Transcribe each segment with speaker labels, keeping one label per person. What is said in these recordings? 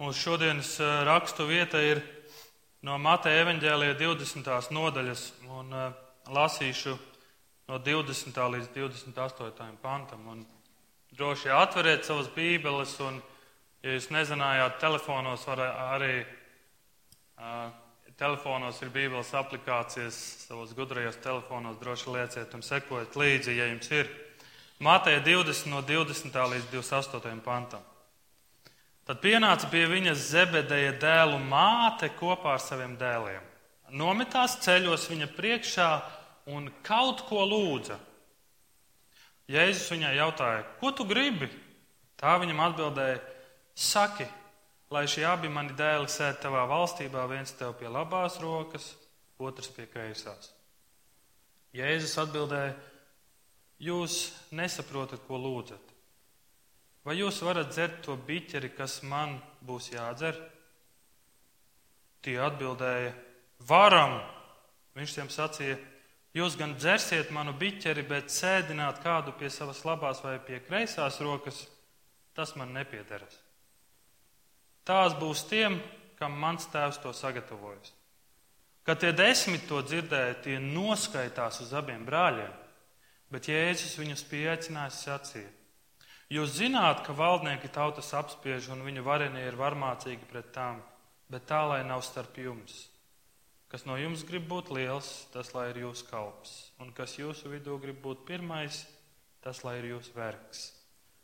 Speaker 1: Mūsu šodienas eh, rakstu vieta ir no Mateja evaņģēlija 20. nodaļas, un uh, lasīšu no 20. līdz 28. pantam. Un droši atveriet savas bībeles, un, ja jūs nezinājāt, telefonos var arī, uh, telefonos ir bībeles aplikācijas, savos gudrajos telefonos droši lieciet un sekojiet līdzi, ja jums ir. Mateja 20 no 20. līdz 28. pantam. Tad pienāca pie viņas Zebedeja dēlu māte kopā ar saviem dēliem. Nometās ceļos viņa priekšā un kaut ko lūdza. Jēzus viņai jautāja, ko tu gribi? Tā viņam atbildēja, saki, lai šie abi mani dēli sēž tavā valstībā, viens tev pie labās rokas, otrs pie kreisās. Jēzus atbildēja, jūs nesaprotat, ko lūdzat. Vai jūs varat dzert to biķeri, kas man būs jādzer? Tie atbildēja, varam. Viņš tiem sacīja, jūs gan dzersiet manu biķeri, bet sēdināt kādu pie savas labās vai pie kreisās rokas, tas man nepiederas. Tās būs tiem, kam mans tēvs to sagatavojas. Kad tie desmit to dzirdēja, tie noskaitās uz abiem brāļiem, bet Jēzus viņus pieaicinājis sacīja Jūs zināt, ka valdnieki tautas apspiež un viņu varenie ir varmācīgi pret tām, bet tā lai nav starp jums. Kas no jums grib būt liels, tas lai ir jūsu kalps, un kas jūsu vidū grib būt pirmais, tas lai ir jūsu vergs.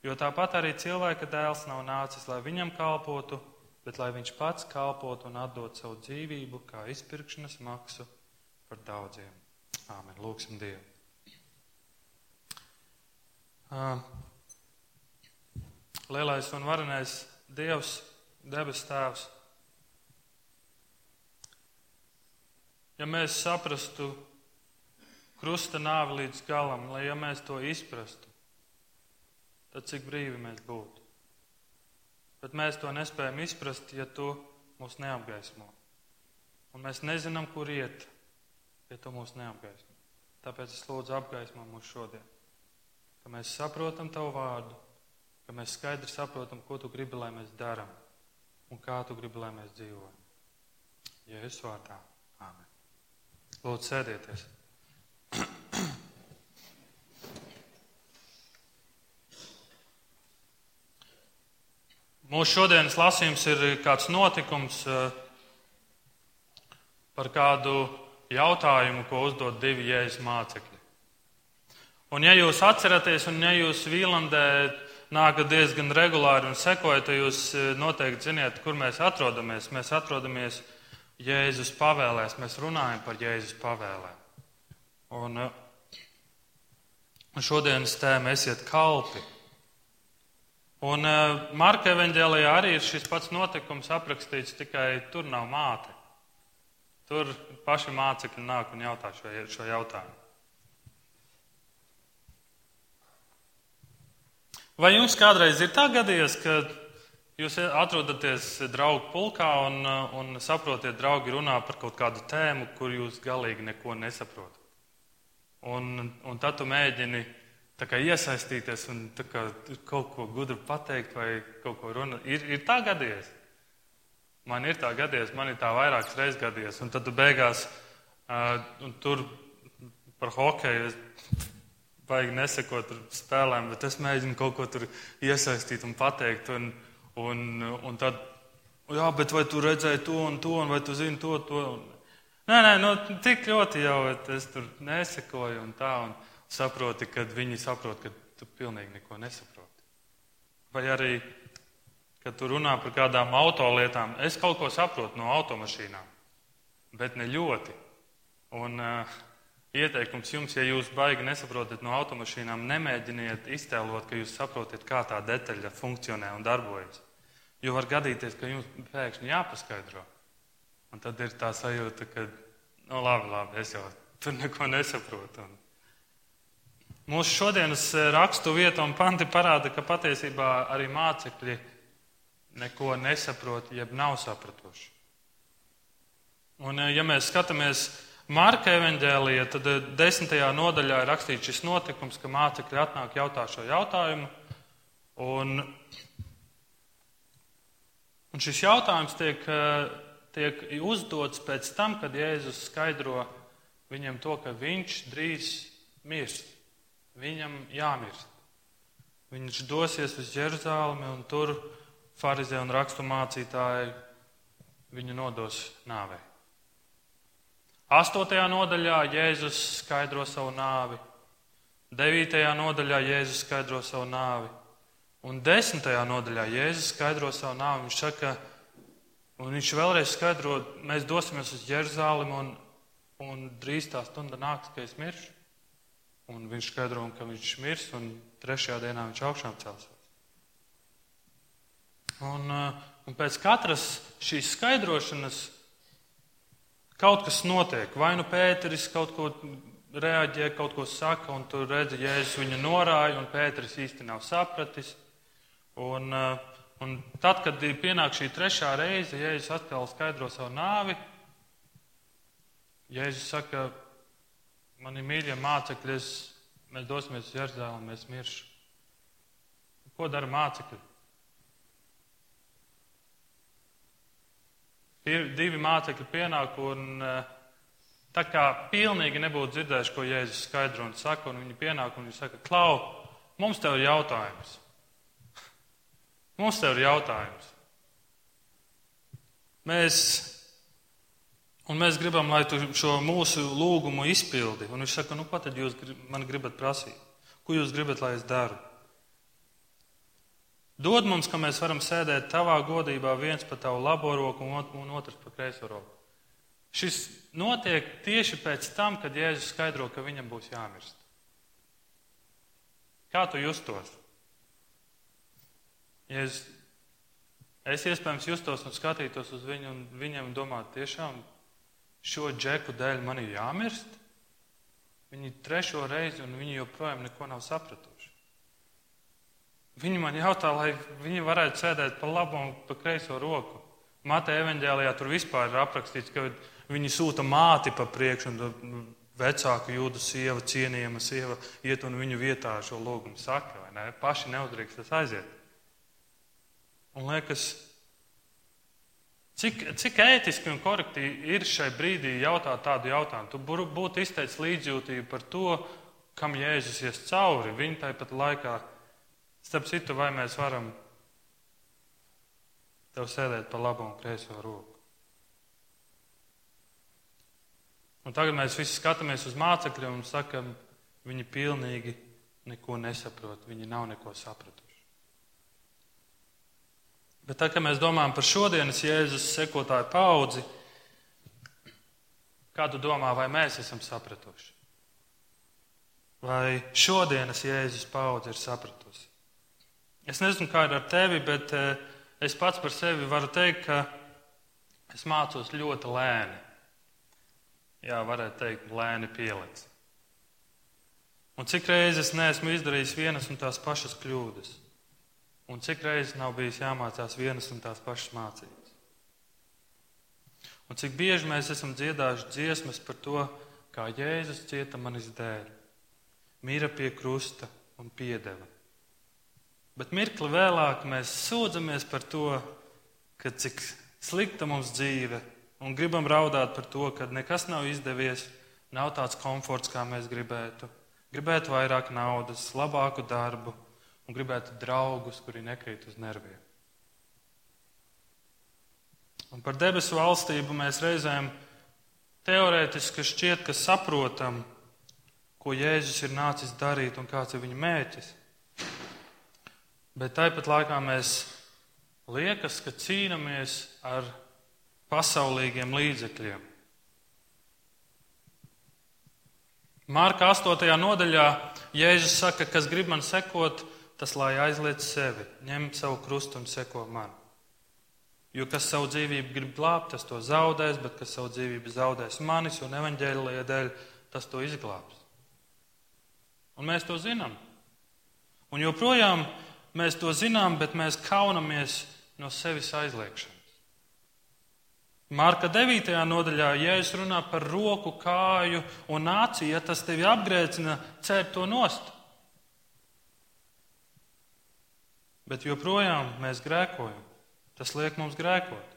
Speaker 1: Jo tāpat arī cilvēka dēls nav nācis, lai viņam kalpotu, bet lai viņš pats kalpotu un atdot savu dzīvību kā izpirkšanas maksu par daudziem. Āmen. Lūksim Dievu. Lielais un varenais Dievs, debes Tēvs. Ja mēs saprastu krusta nāvi līdz galam, lai ja mēs to izprastu, tad cik brīvi mēs būtu. Bet mēs to nespējam izprast, ja tu mūs neapgaismo. Un mēs nezinām, kur iet, ja tu mūs neapgaismo. Tāpēc es lūdzu apgaismo mūs šodien, ka mēs saprotam tavu vārdu ka mēs skaidri saprotam, ko tu gribi, lai mēs darām un kā tu gribi, lai mēs dzīvojam. Jēzus vārdā. Āmen. Lūdzu, sēdieties. Mūsu šodienas lasījums ir kāds notikums eh, par kādu jautājumu, ko uzdod divi jēzus mācekļi. Un ja jūs atceraties, un ja jūs Vīlandē nākat diezgan regulāri un sekojat, tad jūs e, noteikti ziniet, kur mēs atrodamies. Mēs atrodamies Jēzus pavēlēs, mēs runājam par Jēzus pavēlēm. Un, e, un šodienas tēma esiet kalpi. Un e, Marka evanģēlijā arī ir šis pats notikums aprakstīts, tikai tur nav māte. Tur paši mācekļi nāk un jautā šo, šo jautājumu. Vai jums kādreiz ir tā gadījies, ka jūs atrodaties draugu pulkā un, un saprotiet, draugi runā par kaut kādu tēmu, kur jūs galīgi neko nesaprotat? Un, un tad tu mēģini kā, iesaistīties un kā, kaut ko gudru pateikt vai kaut ko runāt. Ir, ir tā gadījies. Man ir tā gadījies, man ir tā vairākas reizes gadījies. Un tad tu beigās uh, tur par hokeju baigi nesekot spēlēm, bet es mēģinu kaut ko tur iesaistīt un pateikt. Un, un, un tad, jā, bet vai tu redzēji to un to, un vai tu zini to, to? Un, nē, nē, nu, tik ļoti jau es tur nesekoju un tā, un saproti, kad viņi saprot, ka tu pilnīgi neko nesaproti. Vai arī, kad tu runā par kādām autolietām, es kaut ko saprotu no automašīnām, bet ne ļoti. Un, uh, ieteikums jums, ja jūs baigi nesaprotat no automašīnām, nemēģiniet iztēlot, ka jūs saprotat, kā tā detaļa funkcionē un darbojas. Jo var gadīties, ka jums pēkšņi jāpaskaidro. Un tad ir tā sajūta, ka, nu, labi, labi, es jau tur neko nesaprotu. Un mūsu šodienas e, rakstu vieta un panti parāda, ka patiesībā arī mācekļi neko nesaprot, jeb nav sapratuši. Un, e, ja mēs skatāmies Marka evanģēlija, tad eh, desmitajā nodaļā ir rakstīts šis notikums, ka mācekļi atnāk jautā šo jautājumu. Un, Un šis jautājums tiek, eh, tiek uzdots pēc tam, kad Jēzus skaidro viņam to, ka viņš drīz mirs. Viņam jāmirst. Viņš dosies uz Jeruzalemi un tur farizē un rakstu mācītāji viņu nodos nāvei. Astotajā nodaļā Jēzus skaidro savu nāvi. Devītajā nodaļā Jēzus skaidro savu nāvi. Un desmitajā nodaļā Jēzus skaidro savu nāvi. Viņš saka, un viņš vēlreiz skaidro, mēs dosimies uz Jeruzalem un, un drīz tā stunda nāks, ka es miršu. Un viņš skaidro, ka viņš mirs un trešajā dienā viņš augšām celsies. Un, un pēc katras šīs skaidrošanas Kaut kas notiek, vai nu Pēteris kaut ko reaģē, kaut ko saka, un tur redzi, Jēzus viņu norāja, un Pēteris īsti nav sapratis. Un, eh, un tad, kad pienāk šī trešā reize, Jēzus atkal skaidro savu nāvi, Jēzus saka, mani mīļie mācekļi, mēs dosimies uz Jeruzalemi, mēs miršu. Ko dara mācekļi? Divi mācekļi pienāk un eh, tā kā pilnīgi nebūtu dzirdējuši, ko Jēzus skaidro un saka, un viņi pienāk un viņi saka, Klau, mums tev ir jautājums. Mums tev ir jautājums. Mēs, un mēs gribam, lai tu šo mūsu lūgumu izpildi. Un viņš saka, nu, ko tad jūs man gribat prasīt? Ko jūs gribat, lai es daru? Dod mums, ka mēs varam sēdēt tavā godībā, viens pa tavu labo roku un otrs pa kreiso roku. Šis notiek tieši pēc tam, kad Jēzus skaidro, ka viņam būs jāmirst. Kā tu justos? Es, es iespējams justos un skatītos uz viņu un viņam domātu, tiešām šo džeku dēļ man ir jāmirst. Viņi trešo reizi un viņi joprojām neko nav sapratuši. Viņi man jautā, lai viņi varētu sēdēt pa labo un pa kreiso roku. Mateja evanģēlijā tur vispār ir aprakstīts, ka viņi sūta māti pa priekšu, un nu, vecāku jūdu sieva, cienījama sieva, iet un viņu vietā šo lūgumu saka, vai ne? Paši neuzdrīkstas aiziet. Un liekas, cik, cik ētiski un korekti ir šai brīdī jautāt tādu jautājumu. Tu būtu izteicis līdzjūtību par to, kam Jēzus ies cauri. Viņa tāpat laikā Starp citu, vai mēs varam tev sēdēt pa labo un kreiso roku? Un tagad mēs visi skatāmies uz mācekļiem un sakam, viņi pilnīgi neko nesaprot, viņi nav neko sapratuši. Bet tad, kad mēs domājam par šodienas Jēzus sekotāju paudzi, kādu domā, vai mēs esam sapratuši? Vai šodienas Jēzus paudze ir sapratusi? Es nezinu, kā ir ar tevi, bet eh, es pats par sevi varu teikt, ka es mācos ļoti lēni. Jā, varētu teikt, lēni pielec. Un cik reizes neesmu izdarījis vienas un tās pašas kļūdas, un cik reizes nav bijis jāmācās vienas un tās pašas mācības. Un cik bieži mēs esam dziedājuši dziesmas par to, kā Jēzus cieta manis dēļ, mīra pie krusta un piedeva. Bet mirkli vēlāk mēs sūdzamies par to, ka cik slikta mums dzīve, un gribam raudāt par to, ka nekas nav izdevies, nav tāds komforts, kā mēs gribētu. Gribētu vairāk naudas, labāku darbu un gribētu draugus, kuri nekrīt uz nerviem. Un par debesu valstību mēs reizēm teorētiski šķiet, ka saprotam, ko Jēzus ir nācis darīt un kāds ir viņa mērķis. Bet tāpat laikā mēs liekas, ka cīnāmies ar pasaulīgiem līdzekļiem. Mārka 8. nodaļā Jēzus saka, kas grib man sekot, tas lai aizliet sevi, ņem savu krustu un seko man. Jo kas savu dzīvību grib glābt, tas to zaudēs, bet kas savu dzīvību zaudēs manis un evaņģēlīja dēļ, tas to izglābs. Un mēs to zinām. Un joprojām Mēs to zinām, bet mēs kaunamies no sevis aizliekšanas. Marka 9. nodaļā, ja es runāju par roku, kāju un nāciju, ja tas tevi apgrēcina, cer to nost. Bet joprojām mēs grēkojam. Tas liek mums grēkot.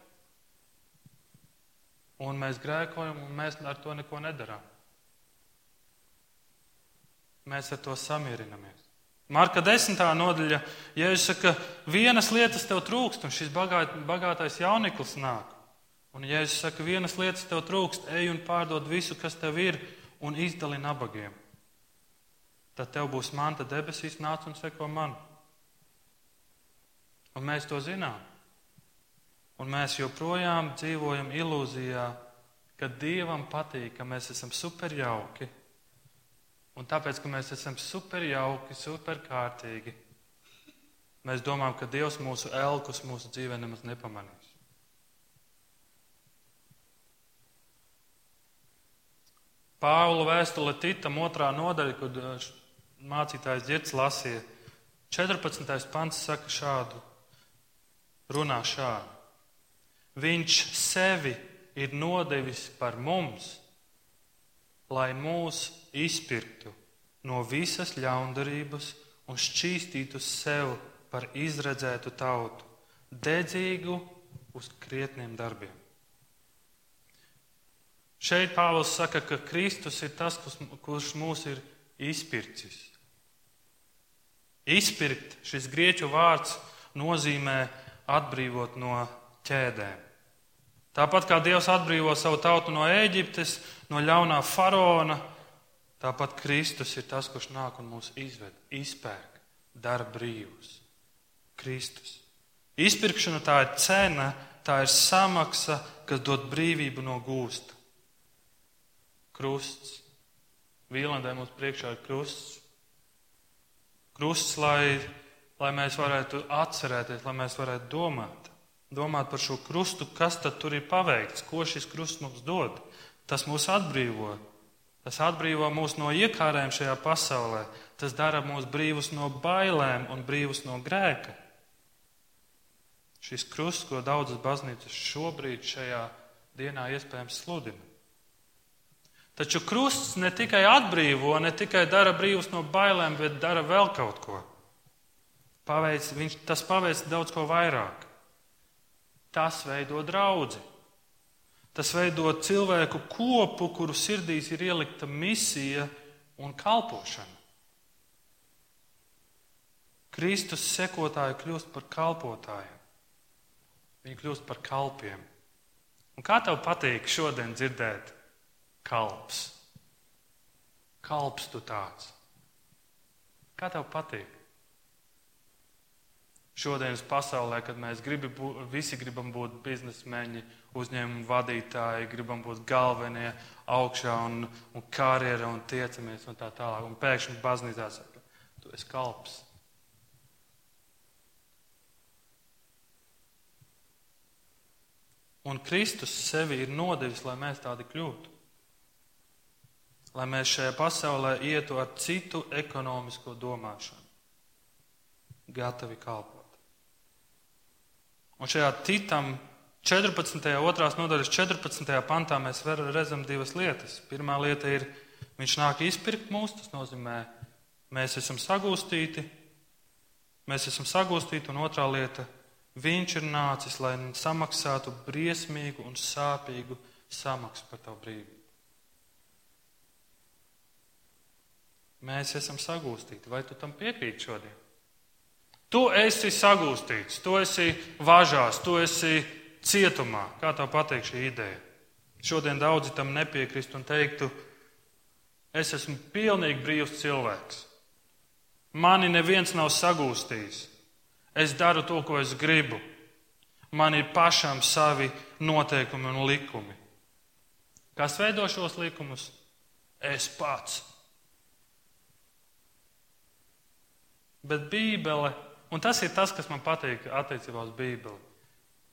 Speaker 1: Un mēs grēkojam, un mēs ar to neko nedarām. Mēs ar to samierinamies. Marka desmitā nodaļa, Jēzus saka, vienas lietas tev trūkst, un šis bagāt, bagātais jauniklis nāk. Un Jēzus saka, vienas lietas tev trūkst, ej un pārdod visu, kas tev ir, un izdali nabagiem. Tad tev būs manta debesīs, nāc un seko man. Un mēs to zinām. Un mēs joprojām dzīvojam ilūzijā, ka Dievam patīk, ka mēs esam superjauki Un tāpēc, ka mēs esam superjauki, superkārtīgi, mēs domājam, ka Dievs mūsu elkus mūsu dzīvē nemaz nepamanīs. Pāvila vēstule Titam otrā nodaļa, kad uh, mācītājs Dzirds lasīja, 14. pants saka šādu, runā šādu. Viņš sevi ir nodevis par mums, lai mūs izpirktu no visas ļaundarības un šķīstītu sev par izredzētu tautu, dedzīgu uz krietniem darbiem. Šeit Pāvils saka, ka Kristus ir tas, kurš mūs ir izpircis. Izpirkt šis grieķu vārds nozīmē atbrīvot no ķēdēm. Tāpat kā Dievs atbrīvo savu tautu no Ēģiptes, no ļaunā faraona, tāpat Kristus ir tas, kurš nāk un mūs izved, izpērk, dara brīvus. Kristus. Izpirkšana tā ir cena, tā ir samaksa, kas dod brīvību no gūsta. Krusts. Vīlandē mums priekšā ir krusts. Krusts, lai, lai mēs varētu atcerēties, lai mēs varētu domāt domāt par šo krustu, kas tad tur ir paveikts, ko šis krusts mums dod. Tas mūs atbrīvo. Tas atbrīvo mūs no iekārēm šajā pasaulē. Tas dara mūs brīvus no bailēm un brīvus no grēka. Šis krusts, ko daudzas baznīcas šobrīd šajā dienā iespējams sludina. Taču krusts ne tikai atbrīvo, ne tikai dara brīvus no bailēm, bet dara vēl kaut ko. Paveic, viņš, tas paveic daudz ko vairāk. Tas veido draugu. Tas veido cilvēku kopu, kuru sirdīs ir ielikta misija un kalpošana. Kristus sekotāji kļūst par kalpotājiem. Viņi kļūst par kalpiem. Un kā tev patīk šodien dzirdēt kalps? Kalps tu tāds. Kā tev patīk? Šodienas pasaulē, kad mēs gribi, visi gribam būt biznesmeņi, uzņēmumu vadītāji, gribam būt galvenie augšā un, un karjera un tiecamies un tā tālāk. Un pēkšņi baznīcā saka, tu esi kalps. Un Kristus sevi ir nodevis, lai mēs tādi kļūtu. Lai mēs šajā pasaulē ietu ar citu ekonomisko domāšanu, gatavi kalpot. Un šajā titam 14. otrās nodaļas 14. pantā mēs redzam divas lietas. Pirmā lieta ir, viņš nāk izpirkt mūs, tas nozīmē, mēs esam sagūstīti, mēs esam sagūstīti, un otrā lieta, viņš ir nācis, lai samaksātu briesmīgu un sāpīgu samaksu par tavu brīvību. Mēs esam sagūstīti. Vai tu tam piekrīti šodien? Tu esi sagūstīts, tu esi važās, tu esi cietumā. Kā tev patīk šī ideja? Šodien daudzi tam nepiekrist un teiktu, es esmu pilnīgi brīvs cilvēks. Mani neviens nav sagūstījis. Es daru to, ko es gribu. Man ir pašam savi noteikumi un likumi. Kas veido šos likumus? Es pats. Bet Bībele Un tas ir tas, kas man patīk attiecībā uz Bībeli.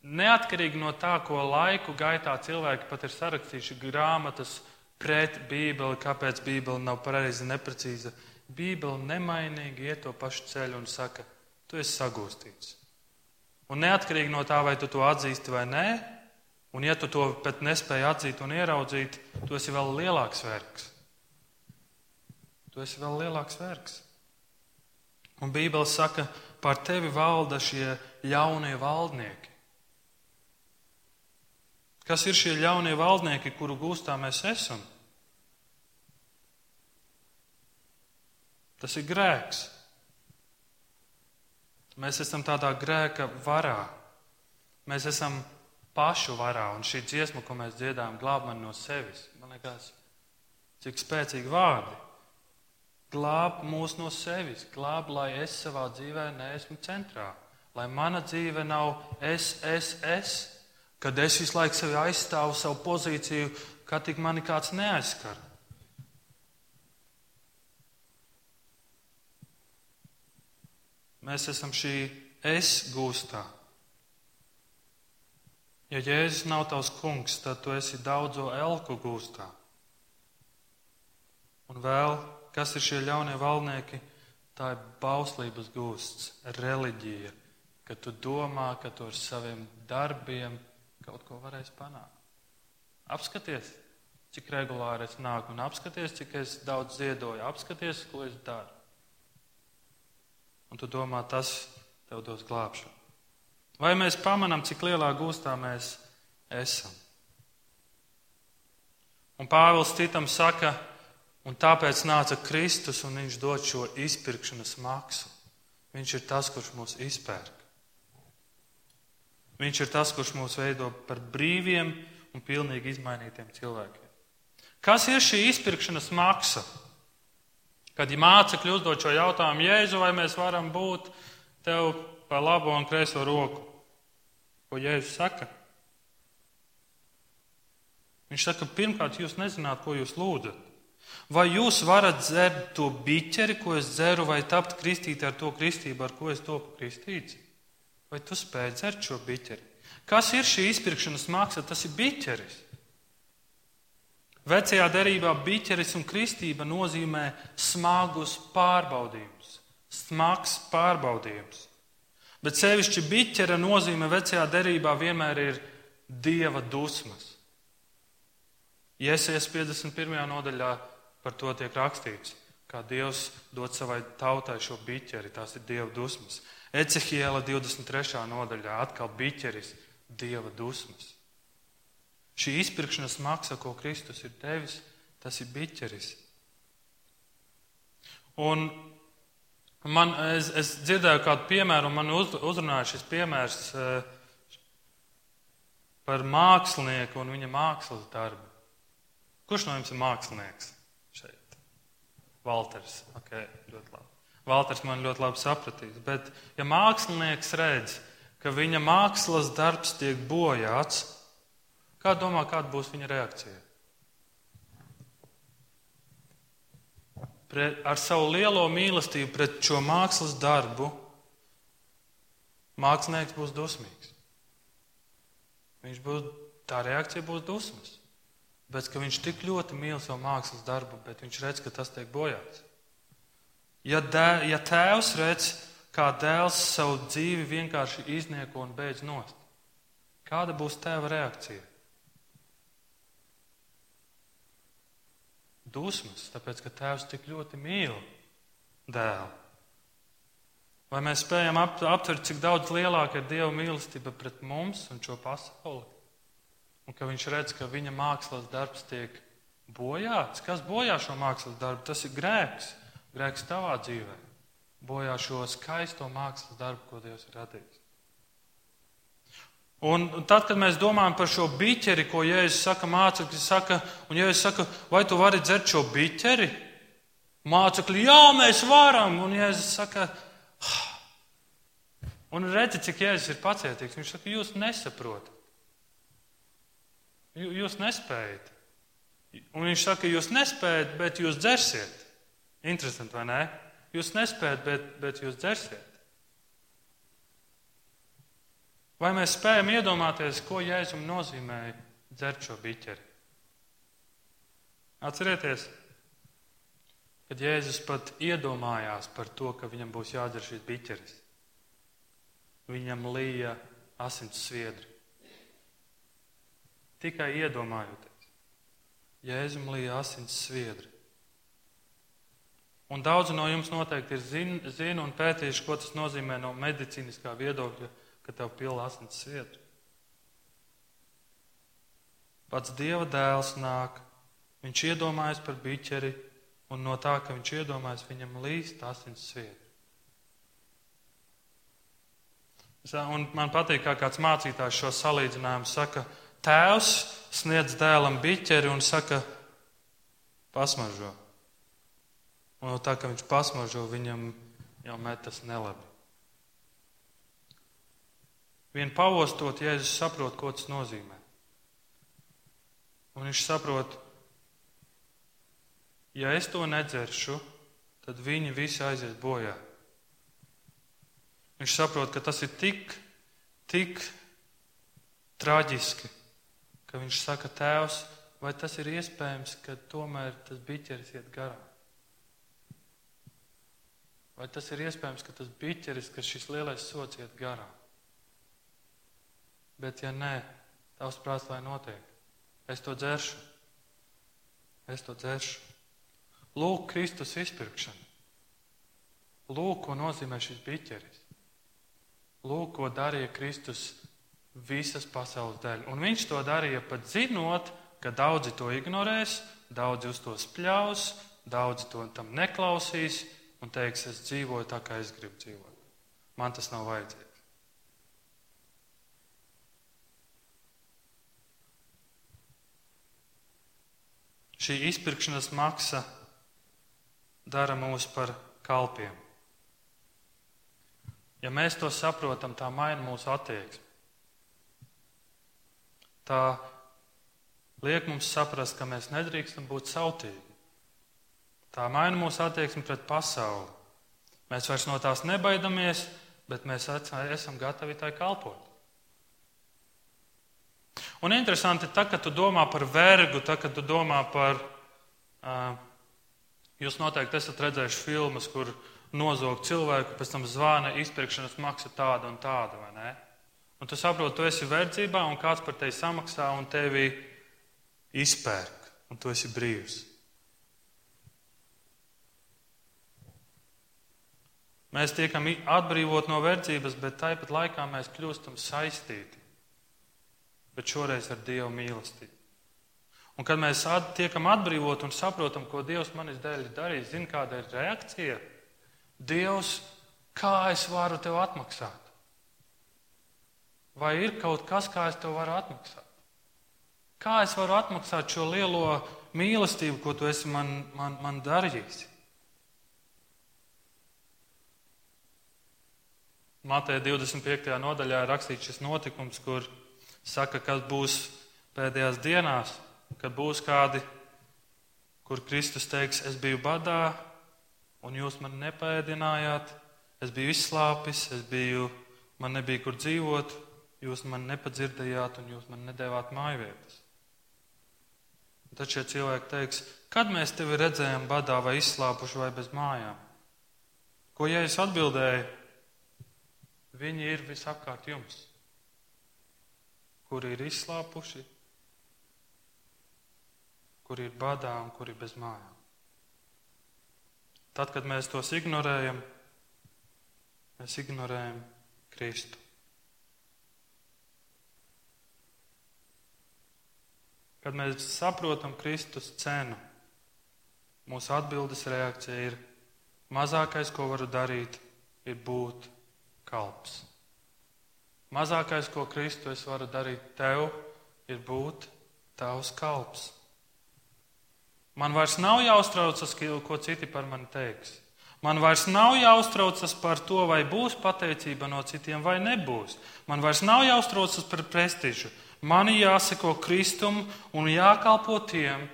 Speaker 1: Neatkarīgi no tā, ko laiku gaitā cilvēki pat ir sarakstījuši grāmatas pret Bībeli, kāpēc Bībele nav pareiza, neprecīza, Bībele nemainīgi iet to pašu ceļu un saka, tu esi sagūstīts. Un neatkarīgi no tā, vai tu to atzīsti vai nē, un ja tu to pat nespēji atzīt un ieraudzīt, tu esi vēl lielāks vergs. Tu esi vēl lielāks vergs. Un Bībele saka, ka par tevi valda šie ļaunie valdnieki. Kas ir šie ļaunie valdnieki, kuru gūstā mēs esam? Tas ir grēks. Mēs esam tādā grēka varā. Mēs esam pašu varā, un šī dziesma, ko mēs dziedām, glāb mani no sevis. Man liekas, cik spēcīgi vārdi. Glāb mūs no sevis, glāb, lai es savā dzīvē neesmu centrā, lai mana dzīve nav es, es, es, kad es visu laiku sevi aizstāvu savu pozīciju, kad tik mani kāds neaizskar. Mēs esam šī es gūstā. Ja Jēzus nav tavs kungs, tad tu esi daudzo elku gūstā. Un vēl, kas ir šie ļaunie valnieki? Tā ir bauslības gūsts, reliģija, ka tu domā, ka tu ar saviem darbiem kaut ko varēs panākt. Apskaties, cik regulāri es nāku, un apskaties, cik es daudz ziedoju, apskaties, ko es daru. Un tu domā, tas tev dos glābšanu. Vai mēs pamanām, cik lielā gūstā mēs esam? Un Pāvils citam saka, un tāpēc nāca Kristus, un viņš dod šo izpirkšanas maksu. Viņš ir tas, kurš mūs izpērk. Viņš ir tas, kurš mūs veido par brīviem un pilnīgi izmainītiem cilvēkiem. Kas ir šī izpirkšanas maksa? Kad ja mācekļi uzdod šo jautājumu, Jēzu, vai mēs varam būt tev pa labo un kreiso roku? Ko Jēzus saka? Viņš saka, pirmkārt, jūs nezināt, ko jūs lūdzat. Vai jūs varat dzert to biķeri, ko es dzeru, vai tapt kristīti ar to kristību, ar ko es topu kristīts? Vai tu spēj dzert šo biķeri? Kas ir šī izpirkšanas māksla? Tas ir biķeris. Vecajā derībā biķeris un kristība nozīmē smagus pārbaudījumus, smags pārbaudījums. Bet sevišķi biķera nozīme vecajā derībā vienmēr ir dieva dusmas. Iesies 51. nodaļā par to tiek rakstīts, kā Dievs dod savai tautai šo biķeri, tās ir dieva dusmas. Ecehiela 23. nodaļā atkal biķeris, dieva dusmas. Šī izpirkšanas maksa, ko Kristus ir devis, tas ir biķeris. Un man, es, es dzirdēju kādu piemēru, un man uz, uzrunāja šis piemērs eh, par mākslinieku un viņa mākslas darbu. Kurš no jums ir mākslinieks? Valters. Okay, ļoti labi. Valters man ļoti labi sapratīs. Bet, ja mākslinieks redz, ka viņa mākslas darbs tiek bojāts, kā domā, kāda būs viņa reakcija? Pret, ar savu lielo mīlestību pret šo mākslas darbu mākslinieks būs dusmīgs. Viņš būs, tā reakcija būs dusmas. Bet viņš tik ļoti mīl savu mākslas darbu, bet viņš redz, ka tas tiek bojāts. Ja, dē, ja tēvs redz, kā dēls savu dzīvi vienkārši iznieko un beidz nost, kāda būs tēva reakcija? Dusmas, tāpēc ka tēvs tik ļoti mīl dēlu. Vai mēs spējam aptvert, cik daudz lielāka ir Dieva mīlestība pret mums un šo pasauli? Un ka viņš redz, ka viņa mākslas darbs tiek bojāts. Kas bojā šo mākslas darbu? Tas ir grēks. Grēks tavā dzīvē bojā šo skaisto mākslas darbu, ko Dievs ir radījis. Un tad, kad mēs domājam par šo biķeri, ko Jēzus saka, mācekļi saka, un Jēzus saka, vai tu vari dzert šo biķeri? Mācekļi, jā, mēs varam, un Jēzus saka, ah. un redzi, cik Jēzus ir pacietīgs. Viņš saka, jūs nesaprotat. Jūs nespējat. Un viņš saka, jūs nespējat, bet jūs dzersiet. Interesanti, vai ne? Jūs nespējat, bet, bet jūs dzersiet. Vai mēs spējam iedomāties, ko Jēzum nozīmēja dzert šo biķeri? Atcerieties, kad Jēzus pat iedomājās par to, ka viņam būs jādzer šis biķeris. Viņam līja asins sviedri. Tikai iedomājoties, Jēzum līja asins sviedri. Un daudzi no jums noteikti ir zina zin un pētījuši, ko tas nozīmē no medicīniskā viedokļa, ka tev pilna asins sviedra. pats Dieva dēls nāk, viņš iedomājas par biķeri, un no tā, ka viņš iedomājas, viņam līst asins sviedri. Un man patīk, kā kāds mācītājs šo salīdzinājumu saka, tēvs sniedz dēlam biķeri un saka, pasmaržo. Un no tā, ka viņš pasmaržo, viņam jau metas nelabi. Vien pavostot, Jēzus saprot, ko tas nozīmē. Un viņš saprot, ja es to nedzeršu, tad viņi visi aizies bojā. Viņš saprot, ka tas ir tik, tik traģiski, ka viņš saka, Tēvs, vai tas ir iespējams, ka tomēr tas biķeris iet garām? Vai tas ir iespējams, ka tas biķeris, ka šis lielais sots iet garām? Bet, ja nē, tavs prāts, lai notiek, es to dzeršu. Es to dzeršu. Lūk, Kristus izpirkšana. Lūk, ko nozīmē šis biķeris. Lūk, ko darīja Kristus visas pasaules dēļ. Un viņš to darīja pat zinot, ka daudzi to ignorēs, daudzi uz to spļaus, daudzi to tam neklausīs un teiks, es dzīvoju tā, kā es gribu dzīvot. Man tas nav vajadzīgs. Šī izpirkšanas maksa dara mūs par kalpiem. Ja mēs to saprotam, tā maina mūsu attieksmi. Tā liek mums saprast, ka mēs nedrīkstam būt sautīgi. Tā maina mūsu attieksmi pret pasauli. Mēs vairs no tās nebaidamies, bet mēs esam gatavi tai kalpot. Un interesanti, tā, kad tu domā par vergu, tā, kad tu domā par. Uh, jūs noteikti esat redzējuši filmas, kur nozog cilvēku, pēc tam zvana, izpirkšanas maksa tāda un tāda, vai ne? Un tu saproti, tu esi verdzībā, un kāds par tevi samaksā un tevi izpērk, un tu esi brīvs. Mēs tiekam atbrīvot no verdzības, bet tāpat laikā mēs kļūstam saistīti bet šoreiz ar Dieva mīlestību. Un kad mēs at, tiekam atbrīvot un saprotam, ko Dievs manis dēļ ir darījis, zina, kāda ir reakcija? Dievs, kā es varu tev atmaksāt? Vai ir kaut kas, kā es tev varu atmaksāt? Kā es varu atmaksāt šo lielo mīlestību, ko tu esi man, man, man darījis? Mateja 25. nodaļā ir rakstīts šis notikums, kur saka, kas būs pēdējās dienās, kad būs kādi, kur Kristus teiks, es biju badā, un jūs man nepēdinājāt, es biju izslāpis, es biju, man nebija kur dzīvot, jūs man nepadzirdējāt, un jūs man nedēvāt mājvietas. Tad šie cilvēki teiks, kad mēs tevi redzējām badā vai izslāpuši vai bez mājām? Ko Jēzus atbildēja? Viņi ir visapkārt jums kuri ir izslāpuši, kuri ir badā un kuri ir bez mājām. Tad, kad mēs tos ignorējam, mēs ignorējam Kristu. Kad mēs saprotam Kristus cenu, mūsu atbildes reakcija ir mazākais, ko varu darīt, ir būt kalps. Mazākais, ko Kristu es varu darīt tev, ir būt tavs kalps. Man vairs nav jāuztraucas, ko citi par mani teiks. Man vairs nav jāuztraucas par to, vai būs pateicība no citiem vai nebūs. Man vairs nav jāuztraucas par prestižu. Man jāseko Kristum un jākalpo tiem,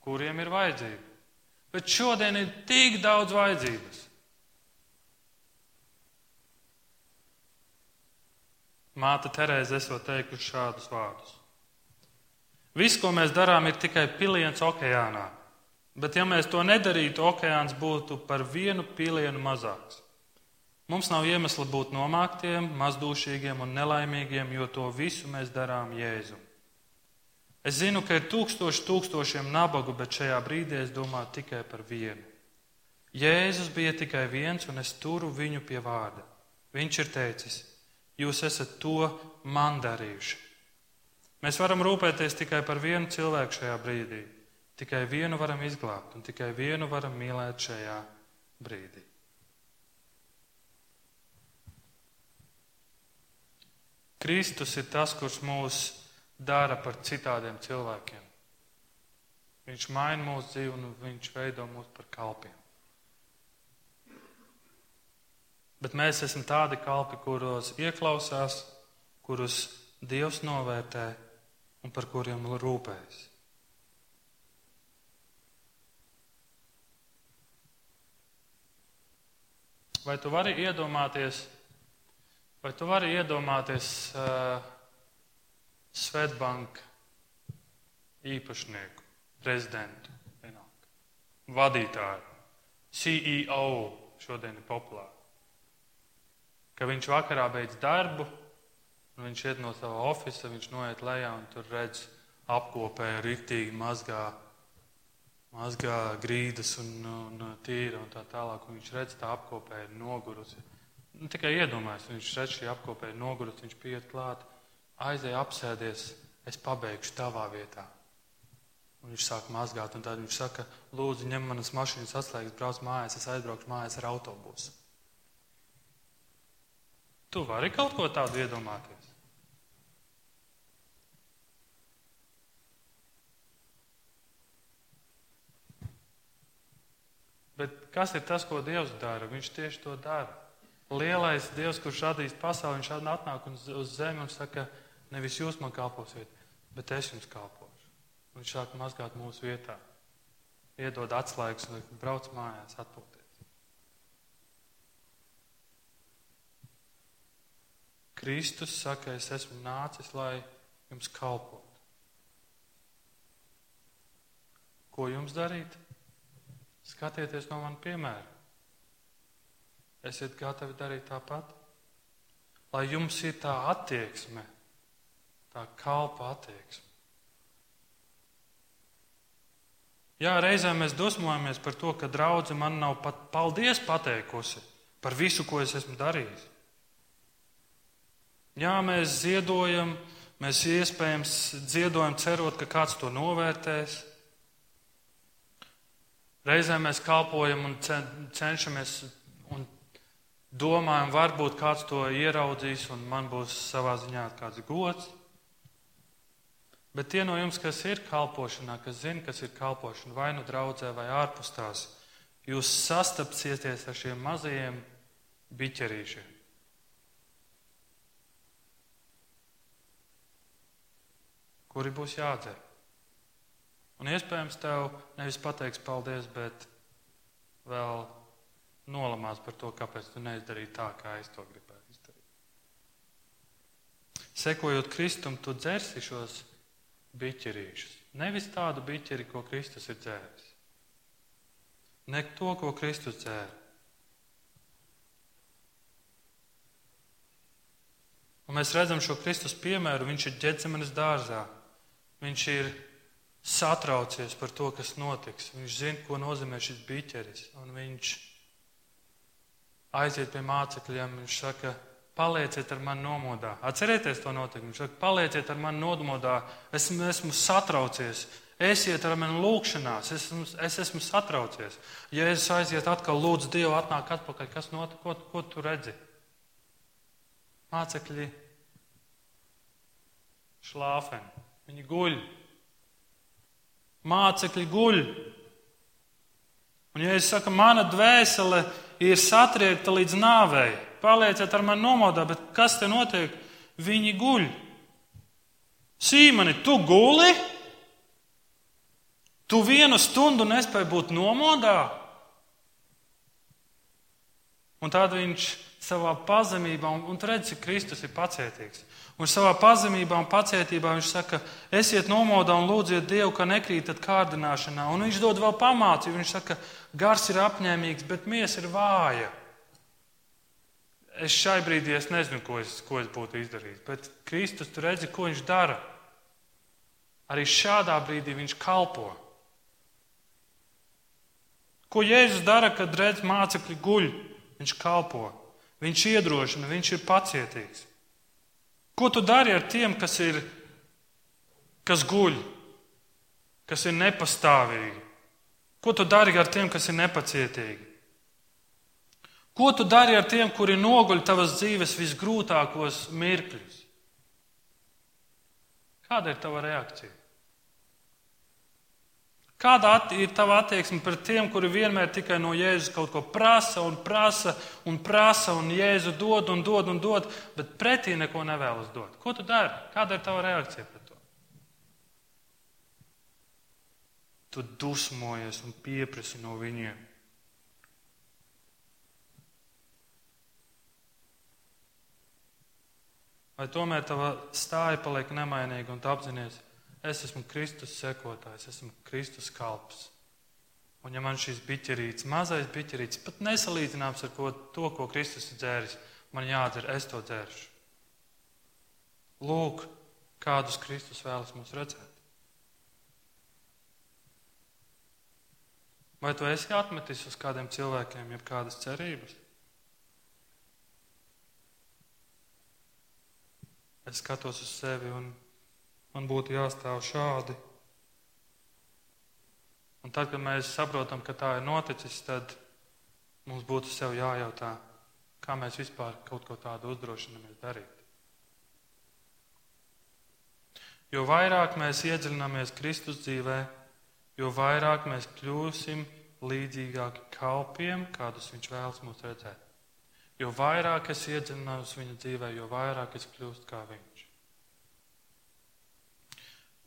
Speaker 1: kuriem ir vajadzība. Bet šodien ir tik daudz vajadzības. Māte Terēze esot teikusi šādus vārdus. Viss, ko mēs darām, ir tikai piliens okeānā. Bet, ja mēs to nedarītu, okeāns būtu par vienu pilienu mazāks. Mums nav iemesla būt nomāktiem, mazdūšīgiem un nelaimīgiem, jo to visu mēs darām Jēzu. Es zinu, ka ir tūkstoši tūkstošiem nabagu, bet šajā brīdī es domāju tikai par vienu. Jēzus bija tikai viens, un es turu viņu pie vārda. Viņš ir teicis, Jūs esat to man darījuši. Mēs varam rūpēties tikai par vienu cilvēku šajā brīdī. Tikai vienu varam izglābt un tikai vienu varam mīlēt šajā brīdī. Kristus ir tas, kurš mūs dara par citādiem cilvēkiem. Viņš maina mūsu dzīvi un viņš veido mūs par kalpiem. Bet mēs esam tādi kalpi, kuros ieklausās, kurus Dievs novērtē un par kuriem rūpējas. Vai tu vari iedomāties, vai tu vari iedomāties uh, Svetbanka īpašnieku, prezidentu, vienalga, vadītāju, CEO šodien ir populāri. Ka viņš vakarā beidz darbu, un viņš iet no sava oficiāla, viņš noiet lejā un tur redz apkopē rītīgi mazgā, mazgā grīdas un, un tīra un tā tālāk. Un viņš redz, tā apkopē ir nogurusi. Nu, tikai iedomājas, viņš redz, šī apkopē ir nogurusi, viņš pieiet klāt aizēj apsēdies, es pabeigšu tavā vietā. Un viņš sāk mazgāt, un tad viņš saka, lūdzu, ņem manas mašīnas atslēgas, brauc mājās, es aizbraukšu mājās ar autobusu. Tu vari kaut ko tādu iedomāties? Bet kas ir tas, ko Dievs dara? Viņš tieši to dara. Lielais Dievs, kurš radīs pasauli, viņš atnāk uz zemi un saka, Nevis jūs man kalposiet, bet es jums kalpošu. Un viņš sāk mazgāt mūsu vietā. Iedod atslēgas un brauc mājās atpūties. Kristus saka, es esmu nācis, lai jums kalpotu. Ko jums darīt? Skatieties no manas piemēra. Esiet gatavi darīt tāpat, lai jums ir tā attieksme tā kalpa attieksme. Jā, reizēm mēs dusmojamies par to, ka draudzene man nav pat paldies pateikusi par visu, ko es esmu darījis. Jā, mēs ziedojam, mēs iespējams ziedojam, cerot, ka kāds to novērtēs. Reizēm mēs kalpojam un cenšamies domājam, varbūt kāds to ieraudzīs un man būs savā ziņā kāds gods. Bet tie no jums, kas ir kalpošanā, kas zina, kas ir kalpošana, vai nu draudzē, vai ārpus tās, jūs sastapsieties ar šiem mazajiem biķerīšiem. Kuri būs jādzer? Un iespējams, tev nevis pateiks paldies, bet vēl nolamās par to, kāpēc tu neizdarīji tā, kā es to gribēju izdarīt. Sekojot Kristum, tu dzersi šos biķerīšus. Nevis tādu biķeri, ko Kristus ir dzēris. Ne to, ko Kristus dzēra. Un mēs redzam šo Kristus piemēru. Viņš ir ģēdzemanis dārzā. Viņš ir satraucies par to, kas notiks. Viņš zina, ko nozīmē šis biķeris. Un viņš aiziet pie mācekļiem. Viņš saka, Palieciet ar mani nomodā. Atcerieties to notikumu. Viņš saka, palieciet ar mani nomodā. Es esmu satraucies. Esiet ar mani lūgšanās. Es esmu, es esmu satraucies. Ja es aiziet atkal, lūdzu, Dievu, atnāk atpakaļ. Kas notika? Ko, ko tu redzi? Mācekļi šlāfeni. Viņi guļ. Mācekļi guļ. Un ja es saku, mana dvēsele ir satriekta līdz nāvei, palieciet ar mani nomodā, bet kas te notiek? Viņi guļ. Sīmani, tu guli? Tu vienu stundu nespēji būt nomodā? Un tad viņš savā pazemībā, un, un redz, cik Kristus ir pacietīgs. Un savā pazemībā un pacietībā viņš saka, esiet nomodā un lūdziet Dievu, ka nekrītat kārdināšanā. Un viņš dod vēl pamācību. Viņš saka, gars ir apņēmīgs, bet miesa ir vāja es šai brīdī es nezinu, ko es, ko es būtu izdarījis. Bet Kristus tur redzi, ko viņš dara. Arī šādā brīdī viņš kalpo. Ko Jēzus dara, kad redz mācekļi guļ? Viņš kalpo, viņš iedrošina, viņš ir pacietīgs. Ko tu dari ar tiem, kas ir kas guļ, kas ir nepastāvīgi? Ko tu dari ar tiem, kas ir nepacietīgi? Ko tu dari ar tiem, kuri noguļ tavas dzīves visgrūtākos mirkļus? Kāda ir tava reakcija? Kāda ir tava attieksme pret tiem, kuri vienmēr tikai no Jēzus kaut ko prasa un prasa un prasa, un Jēzu dod un dod un dod, bet pretī neko nevēlas dot? Ko tu dari? Kāda ir tava reakcija pret to? Tu dusmojies un pieprasi no viņiem. Vai tomēr tava stāja paliek nemainīga un tu apzinājies? Es esmu Kristus sekotājs, esmu Kristus kalps. Un ja man šīs biķerītes, mazais biķerītes, pat nesalīdzināms ar ko, to, ko Kristus ir dzēris, man jādzer, es to dzēršu. Lūk, kādus Kristus vēlas mums redzēt. Vai tu esi atmetis uz kādiem cilvēkiem, jeb kādas cerības? Es skatos uz sevi un man būtu jāstāv šādi. Un tad, kad mēs saprotam, ka tā ir noticis, tad mums būtu sev jājautā, kā mēs vispār kaut ko tādu uzdrošinamies darīt. Jo vairāk mēs iedziļināmies Kristus dzīvē, jo vairāk mēs kļūsim līdzīgāki kalpiem, kādus Viņš vēlas mums redzēt. Jo vairāk es iedziļinos viņa dzīvē, jo vairāk es kļūstu kā Viņš.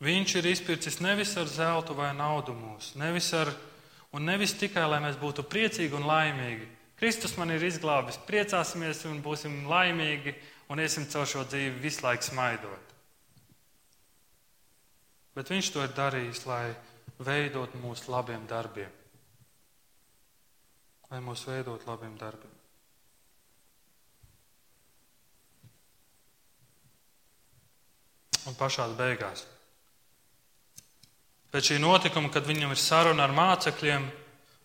Speaker 1: Viņš ir izpircis nevis ar zeltu vai naudu mūsu, nevis ar, un nevis tikai, lai mēs būtu priecīgi un laimīgi. Kristus man ir izglābis, priecāsimies un būsim laimīgi un iesim caur šo dzīvi visu laiku smaidot. Bet viņš to ir darījis, lai veidot mūsu labiem darbiem. Lai mūs veidot labiem darbiem. Un pašās beigās. Pēc šī notikuma, kad viņam ir saruna ar mācekļiem,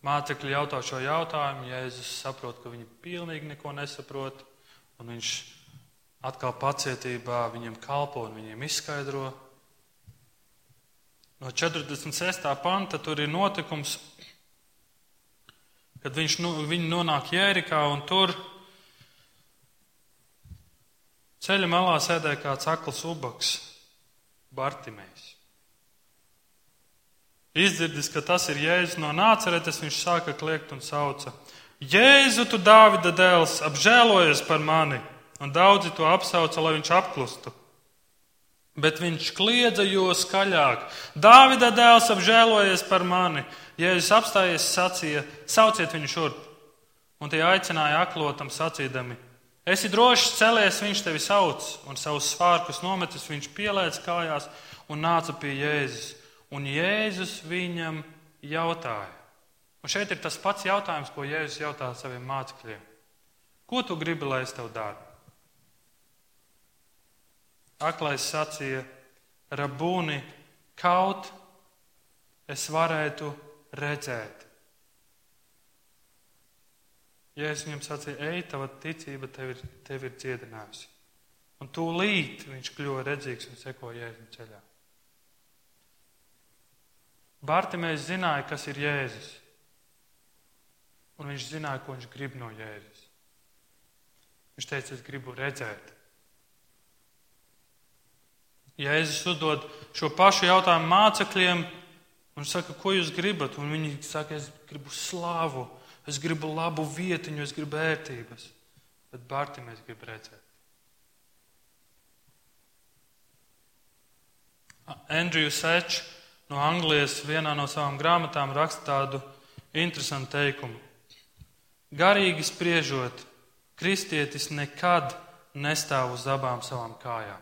Speaker 1: mācekļi jautā šo jautājumu, Jēzus saprot, ka viņi pilnīgi neko nesaprot, un viņš atkal pacietībā viņiem kalpo un viņiem izskaidro. No 46. panta tur ir notikums, kad viņš, nu, viņi nonāk Jērikā un tur ceļa malā sēdēja kāds akls ubaks, Bartimējs. Izdzirdis, ka tas ir Jēzus no nāceretes, viņš sāka kliegt un sauca: Jēzu, tu Dāvida dēls, apžēlojies par mani! Un daudzi to apsauca, lai viņš apklustu. Bet viņš kliedza jo skaļāk: Dāvida dēls, apžēlojies par mani! Jēzus apstājies, sacīja: Sauciet viņu šurp! Un tie aicināja aklotam sacīdami: Esi drošs, celies, viņš tevi sauc, un savus svārkus nometis, viņš pielēc kājās un nāca pie Jēzus. Un Jēzus viņam jautāja. Un šeit ir tas pats jautājums, ko Jēzus jautā saviem mācekļiem. Ko tu gribi, lai es tev daru? Aklais sacīja, Rabūni, kaut es varētu redzēt. Jēzus viņam sacīja, ej, tava ticība tev ir, tev ir dziedinājusi. Un tūlīt viņš kļuva redzīgs un sekoja Jēzus ceļā. Bārtiņš zināja, kas ir Jēzus. Un viņš zināja, ko viņš grib no Jēzus. Viņš teica, es gribu redzēt. Jēzus uzdod šo pašu jautājumu mācekļiem, un saka, ko jūs gribat? Un viņi saka, es gribu slāvu, es gribu labu vietiņu, es gribu ērtības. Bet Bārtiņš grib redzēt. Andrew Sečs no Anglijas vienā no savām grāmatām raksta tādu interesantu teikumu. Garīgi spriežot, kristietis nekad nestāv uz abām savām kājām.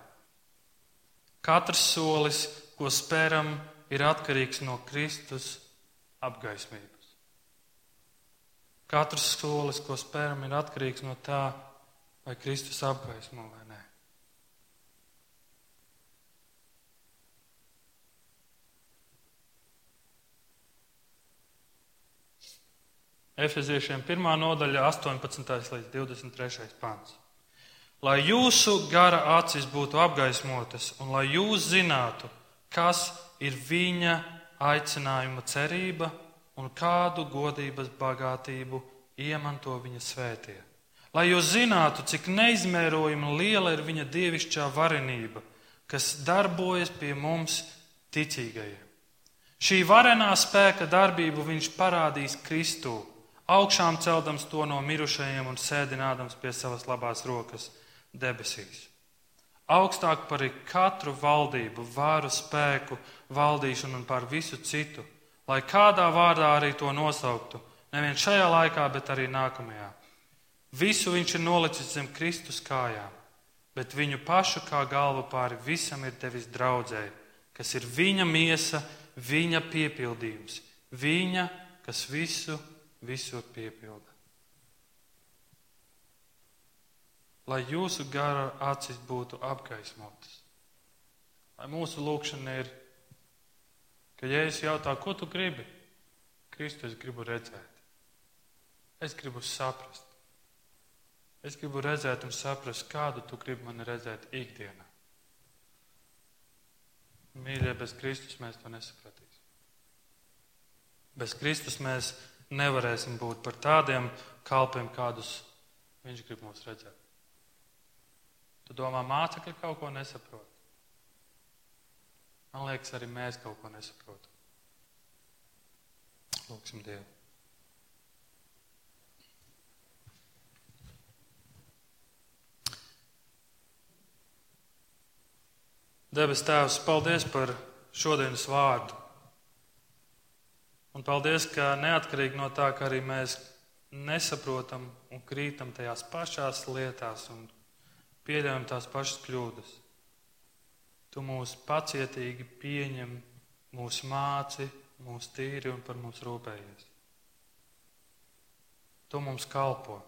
Speaker 1: Katrs solis, ko spēram, ir atkarīgs no Kristus apgaismības. Katrs solis, ko spēram, ir atkarīgs no tā, vai Kristus apgaismo vai nē. Efeziešiem 1. nodaļa, 18. līdz 23. pāns. Lai jūsu gara acis būtu apgaismotas, un lai jūs zinātu, kas ir viņa aicinājuma cerība un kādu godības bagātību iemanto viņa svētie. Lai jūs zinātu, cik neizmērojami liela ir viņa dievišķā varenība, kas darbojas pie mums ticīgajiem. Šī varenā spēka darbību viņš parādīs Kristū, augšām celdams to no mirušajiem un sēdinādams pie savas labās rokas debesīs. Augstāk par katru valdību, vāru spēku, valdīšanu un par visu citu, lai kādā vārdā arī to nosauktu, nevien šajā laikā, bet arī nākamajā. Visu viņš ir nolicis zem Kristus kājām, bet viņu pašu kā galvu pāri visam ir devis draudzēji, kas ir viņa miesa, viņa piepildījums, viņa, kas visu, visur piepilda. Lai jūsu gara acis būtu apgaismotas, lai mūsu lūkšana ir, ka Jēzus jautā, ko tu gribi? Kristu es gribu redzēt. Es gribu saprast. Es gribu redzēt un saprast, kādu tu gribi mani redzēt ikdienā. Mīļie, bez Kristus mēs to nesapratīsim. Bez Kristus mēs nevarēsim būt par tādiem kalpiem, kādus Viņš grib mums redzēt. Tu domā, mācekļi kaut ko nesaprot. Man liekas, arī mēs kaut ko nesaprotam. Lūksim Dievu. Debes Tēvs, paldies par šodienas vārdu. Un paldies, ka neatkarīgi no tā, ka arī mēs nesaprotam un krītam tajās pašās lietās un pieļaujam tās pašas kļūdas. Tu mūs pacietīgi pieņem, mūs māci, mūs tīri un par mums rūpējies. Tu mums kalpo.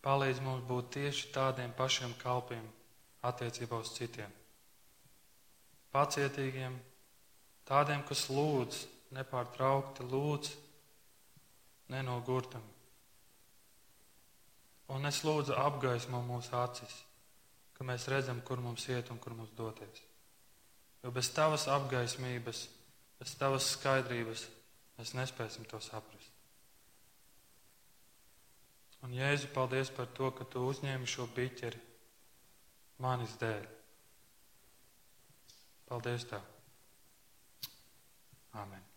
Speaker 1: Palīdz mums būt tieši tādiem pašiem kalpiem attiecībā uz citiem pacietīgiem, tādiem, kas lūdz, nepārtraukti lūdz, nenogurtam. Un es lūdzu apgaismo mūsu acis, ka mēs redzam, kur mums iet un kur mums doties. Jo bez tavas apgaismības, bez tavas skaidrības mēs nespēsim to saprast. Un Jēzu, paldies par to, ka tu uzņēmi šo biķeri manis dēļ. Paldies Tev! Āmen!